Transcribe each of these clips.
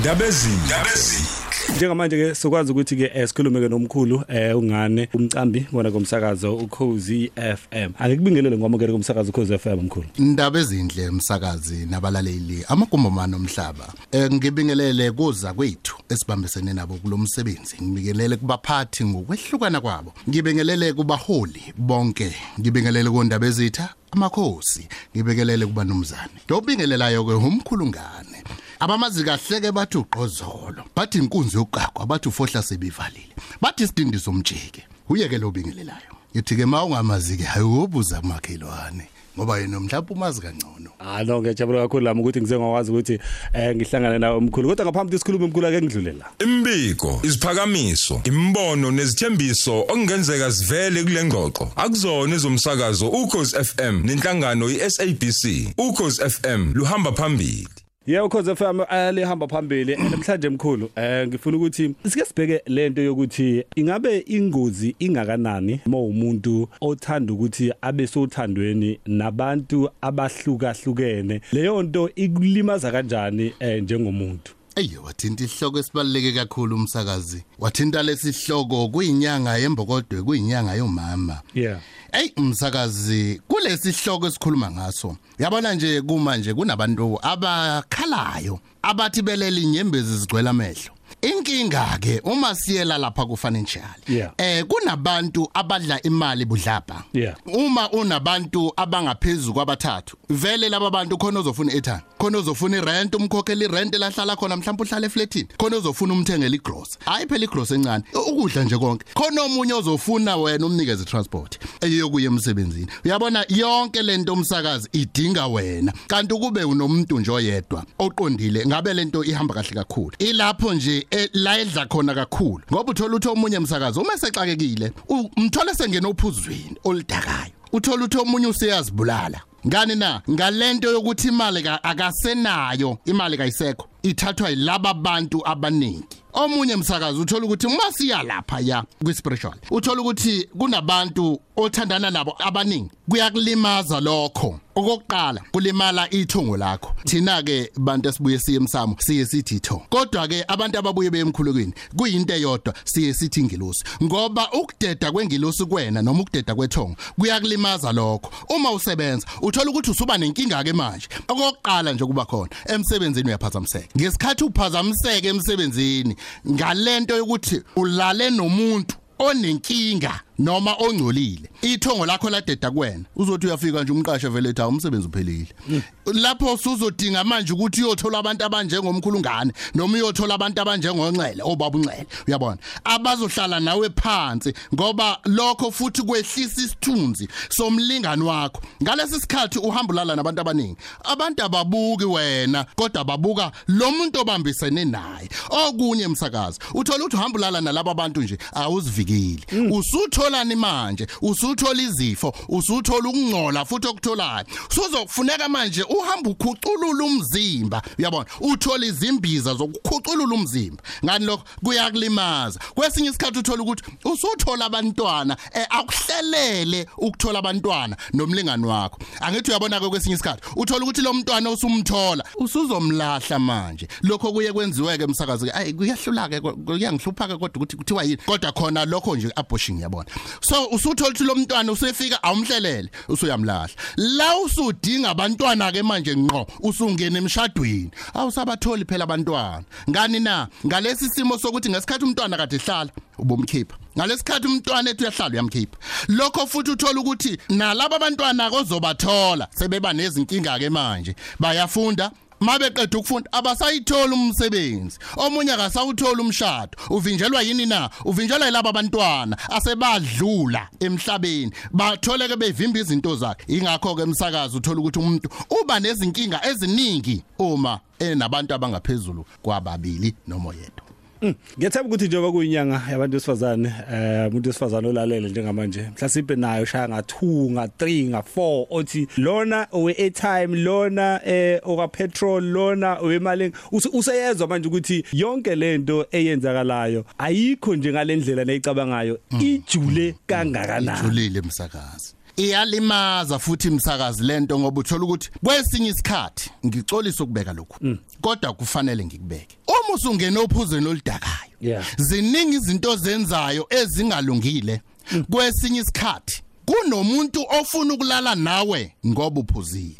ndabezini ndabezini njengamanje ke sokwazi ukuthi ke eh, sikhulume ke nomkhulu eh ungane umcambi kona komsakazo ukhozi FM akekubingelele ngwamukele komsakazo ukhozi FM mkhulu. Indaba ezindle umsakazi nabalaleli amagumbomano omhlaba eh ngibingelele kuza kwethu esibambisene nabo kulomsebenzi ngibingelele kubaphathi ngokwehlukana kwabo. Ngibingelele kubaholi bonke. Ngibingelele kondaba ezitha amakhosi. Ngibekelele kubanumzane dobingelelayo ke umkhulu ngane abamazi kahle ke bathi uqozolo bathi inkunzi yoqaqwa bathi ufohla sebivalile. Bathi isidindi somjike uyeke lo bingelelayo yithi ke mawungamazi ke ayobuza kumakhelwane ngoba yena mhlawumbe umazi kangcono. Ah no ngiyajabula kakhulu lami ukuthi ngize ngakwazi ukuthi eh ngihlangane nawe mkhulu kodwa ngaphambi ukuthi sikhulume mkhulu ake ngidlulela imbiko isiphakamiso imbono nezithembiso okungenzeka sivele kule ngxoxo. Akuzona ezomsakazo ukhozi FM nenhlangano iSABC ukhozi FM luhamba phambili. Yebo Khoze FM alihamba phambili namhlanje mkhulu eh ngifuna ukuthi sike sibheke lento yokuthi ingabe ingozi ingakanani uma umuntu othanda ukuthi abe sothandweni nabantu abahlukahlukene. Leyo nto ikulimaza kanjani eh njengomuntu? Eyo wathinta ihloko esibaluleke kakhulu umsakazi. Wathinta lesihloko kuyinyanga yembokodwe kuyinyanga yomama. Yeah. Ey umsakazi kulesi sihloko esikhuluma ngaso. Yabona nje kuma nje kunabantu abakhalayo abathi belele inyembezi zigcwele amehlo. Inkinga ke uma siyela lapha ku financial. Yeah. Eh kunabantu abadla imali budlapha. Yeah. Uma unabantu abangaphezulu kwabathathu, vele laba bantu khona uzofuna ethani. Khona uzofuna irent umkhokheli irent lahlala khona mhlawumbe uhlala eflatini. Khona uzofuna umthengele igross. Hayi phela igross encane. Ukudla nje konke. Khona omunye ozofuna wena umnikeze transport eyokuya emsebenzini. Uyabona yonke lento umsakazi idinga wena. Kanti kube unomuntu nje oyedwa oqondile ngabe lento ihamba kahle kakhulu. Ilapho nje eh, la edla khona kakhulu. Ngoba uthola uthi omunye umsakazi uma sexakekile, umthola sengena ophuzweni olidakayo. Uthola uthi omunye useyazibulala. Ngani na ngalento yokuthi imali ka- akasenayo imali kayisekho ithathwa yilaba bantu abaningi omunye umsakazi uthola ukuthi masiya lapha ya kwi-spiritual uthola ukuthi kunabantu othandana nabo abaningi kuyakulimaza lokho. Okokuqala kulimala ithungo lakho. Thina ke bantu esibuye siye emsamo siye sithi itho kodwa ke abantu ababuye beyemkhulukweni kuyinto eyodwa siye sithi ingilosi ngoba ukudeda kwengilosi kuwena noma ukudeda kwethongo kuyakulimaza lokho. Uma usebenza uthola ukuthi usuba nenkinga ke manje. Okokuqala nje kuba khona emsebenzini uyaphazamiseka. Ngesikhathi uphazamiseke emsebenzini ngalento yokuthi ulale nomuntu onenkinga. Noma ongcolile ithongo lakho ladeda kuwena. Uzothi uyafika nje umqasha vele ethi umsebenzi uphelile. Lapho usuzodinga manje ukuthi uyothola abantu abanjengomkhulungane noma uyothola abantu abanjengonxele obaba unxele. Uyabona? Abazohlala nawe phansi ngoba lokho futhi kwehlisa isithunzi somlingani wakho. Ngalesi sikhathi uhamba ulala nabantu abaningi. Abantu ababuki wena kodwa babuka lo muntu obambisene naye. Okunye emsakazi uthola ukuthi uhamba ulala nalabo abantu nje awuzivikili usutholani manje usuthola izifo usuthola ukungcola futhi okutholayo. Suzokufuneka manje uhamba ukhuculula umzimba uyabona? Uthola izimbiza zokukhuculula umzimba. Ngani lokho? Kuyakulimaza. Kwesinye isikhathi uthola ukuthi usuthola abantwana eh, akuhlelele ukuthola abantwana nomlingani wakho. Angithi uyabona ke kwesinye isikhathi uthola ukuthi lo mntwana usumthola usuzomlahla manje. Lokho kuye kwenziwe ke emsakazi ayi kuyahlula ke kuyangihlupha ke kodwa ukuthi kuthiwa yini? Kodwa khona lokho nje abortion yabona so usuthola ukuthi lo mntwana usefika awumhlelele usuyamlahla. La usudinga abantwana ke manje ngqo usungena emshadweni. Awusabatholi phela abantwana. Ngani na? Ngalesi simo sokuthi ngesikhathi umntwana kade ehlala ubomkhipha ngalesikhathi umntwana ethu uyahlala uyamkhipha. Lokho futhi uthola ukuthi nalabo abantwana kozobathola sebeba nezinkinga ke manje. Bayafunda mabeqeda ukufunda abasayithola umsebenzi. Omunye akasawuthola umshado. Uvinjelwa yini na? Uvinjelwa yilabo abantwana asebadlula emhlabeni. Bathole ke bevimba izinto zakhe. Ingakho ke emsakazi uthola ukuthi umuntu uba nezinkinga eziningi uma enabantu abangaphezulu kwababili noma yedwa Ngiyethemba ukuthi njengoba kuyinyanga yabantu besifazane eh umuntu wesifazane olalele njengamanje mhlasimbe nayo shaya nga 2 nga 3 nga 4 othi lona owe airtime lona eh oka petrol lona owemali useyezwa manje ukuthi yonke lento eyenzakalayo ayikho nje ngalendlela neyicabangayo ijule kangakanani. Ijulile emsakazi iyalimaza futhi imsakazi lento ngoba uthola ukuthi kwesinye isikhathi ngicolisa ukubeka lokhu. Kodwa kufanele ngikubeke. Uma usungena ophuzweni oludakayo ziningi izinto zenzayo ezingalungile. Kwesinye isikhathi kunomuntu ofuna ukulala nawe ngoba uphuzile.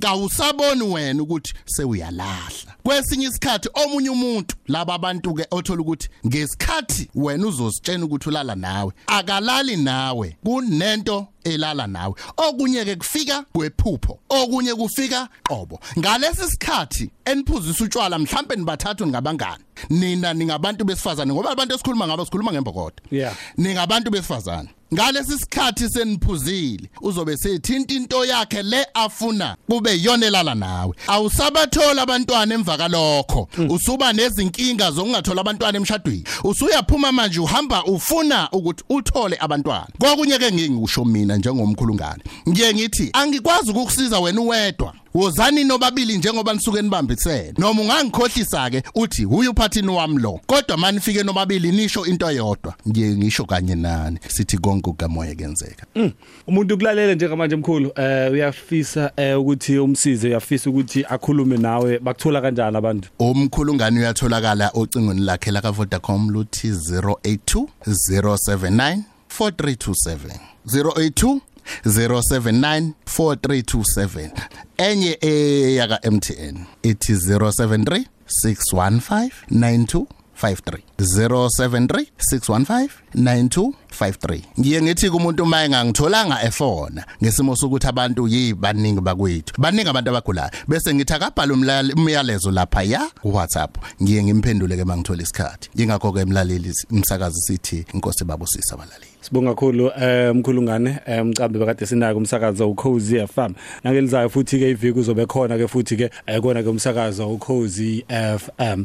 Kawusaboni wena ukuthi sewuyalahla. Kwesinye isikhathi omunye umuntu laba abantu ke othola ukuthi ngesikhathi wena uzositshena ukuthi ulala nawe akalali nawe kunento elala nawe. Okunye ke kufika kwephupho okunye kufika qobo. Ngalesi sikhathi eniphuzisa utshwala mhlambe nibathathu ngabangani nina ningabantu besifazane ngoba abantu esikhuluma ngabo sikhuluma ngembokodo Yeah. ningabantu besifazane. Ngalesi sikhathi seniphuzile uzobe sethinta into yakhe le afuna kube yona elala nawe. Awusabathola abantwana emva kalokho usuba nezinkinga zokungathola abantwana emshadweni. Usuyaphuma manje uhamba ufuna ukuthi uthole abantwana. Kokunye ke ngingisho mina njengomkhulungane. Ngiye ngithi angikwazi ukukusiza wena uwedwa. Wozani nobabili njengoba nisuke nibambisene. Noma ungangikhohlisa ke uthi huyu uphathini wami lo? Kodwa manifike nobabili nisho into eyodwa. Ngiye ngisho kanye nani. Sithi konke kukamoya kenzeka umuntu ukulalela njengamanje mkhulu eh uyafisa eh ukuthi umsize uyafisa ukuthi akhulume nawe. Bakuthola kanjani abantu? Umkhulungane uyatholakala ocingweni lakhe la Vodacom luthi 082 079 4327 082 0794327 enye eyaka MTN ithi 073 615 9253 073 615 9253 ngiye ngithi kumuntu maye ngangitholanga efona ngesimo sokuthi abantu yi baningi bakwethu. Baningi abantu abagulayo. Bese ngithi akabhala umlale- umyalezo lapha ya WhatsApp ngiye ngimphendule ke mangithola isikhathi. Ingakho ke emlaleli umsakazi sithi inkosi babusisa abalaleli. Sibonga kakhulu eh mkhulungane eh mcambi bekade sinako umsakazo uCozy FM nangelizayo futhi ke iviki uzobe khona ke futhi ke ekona ke umsakazo uCozy FM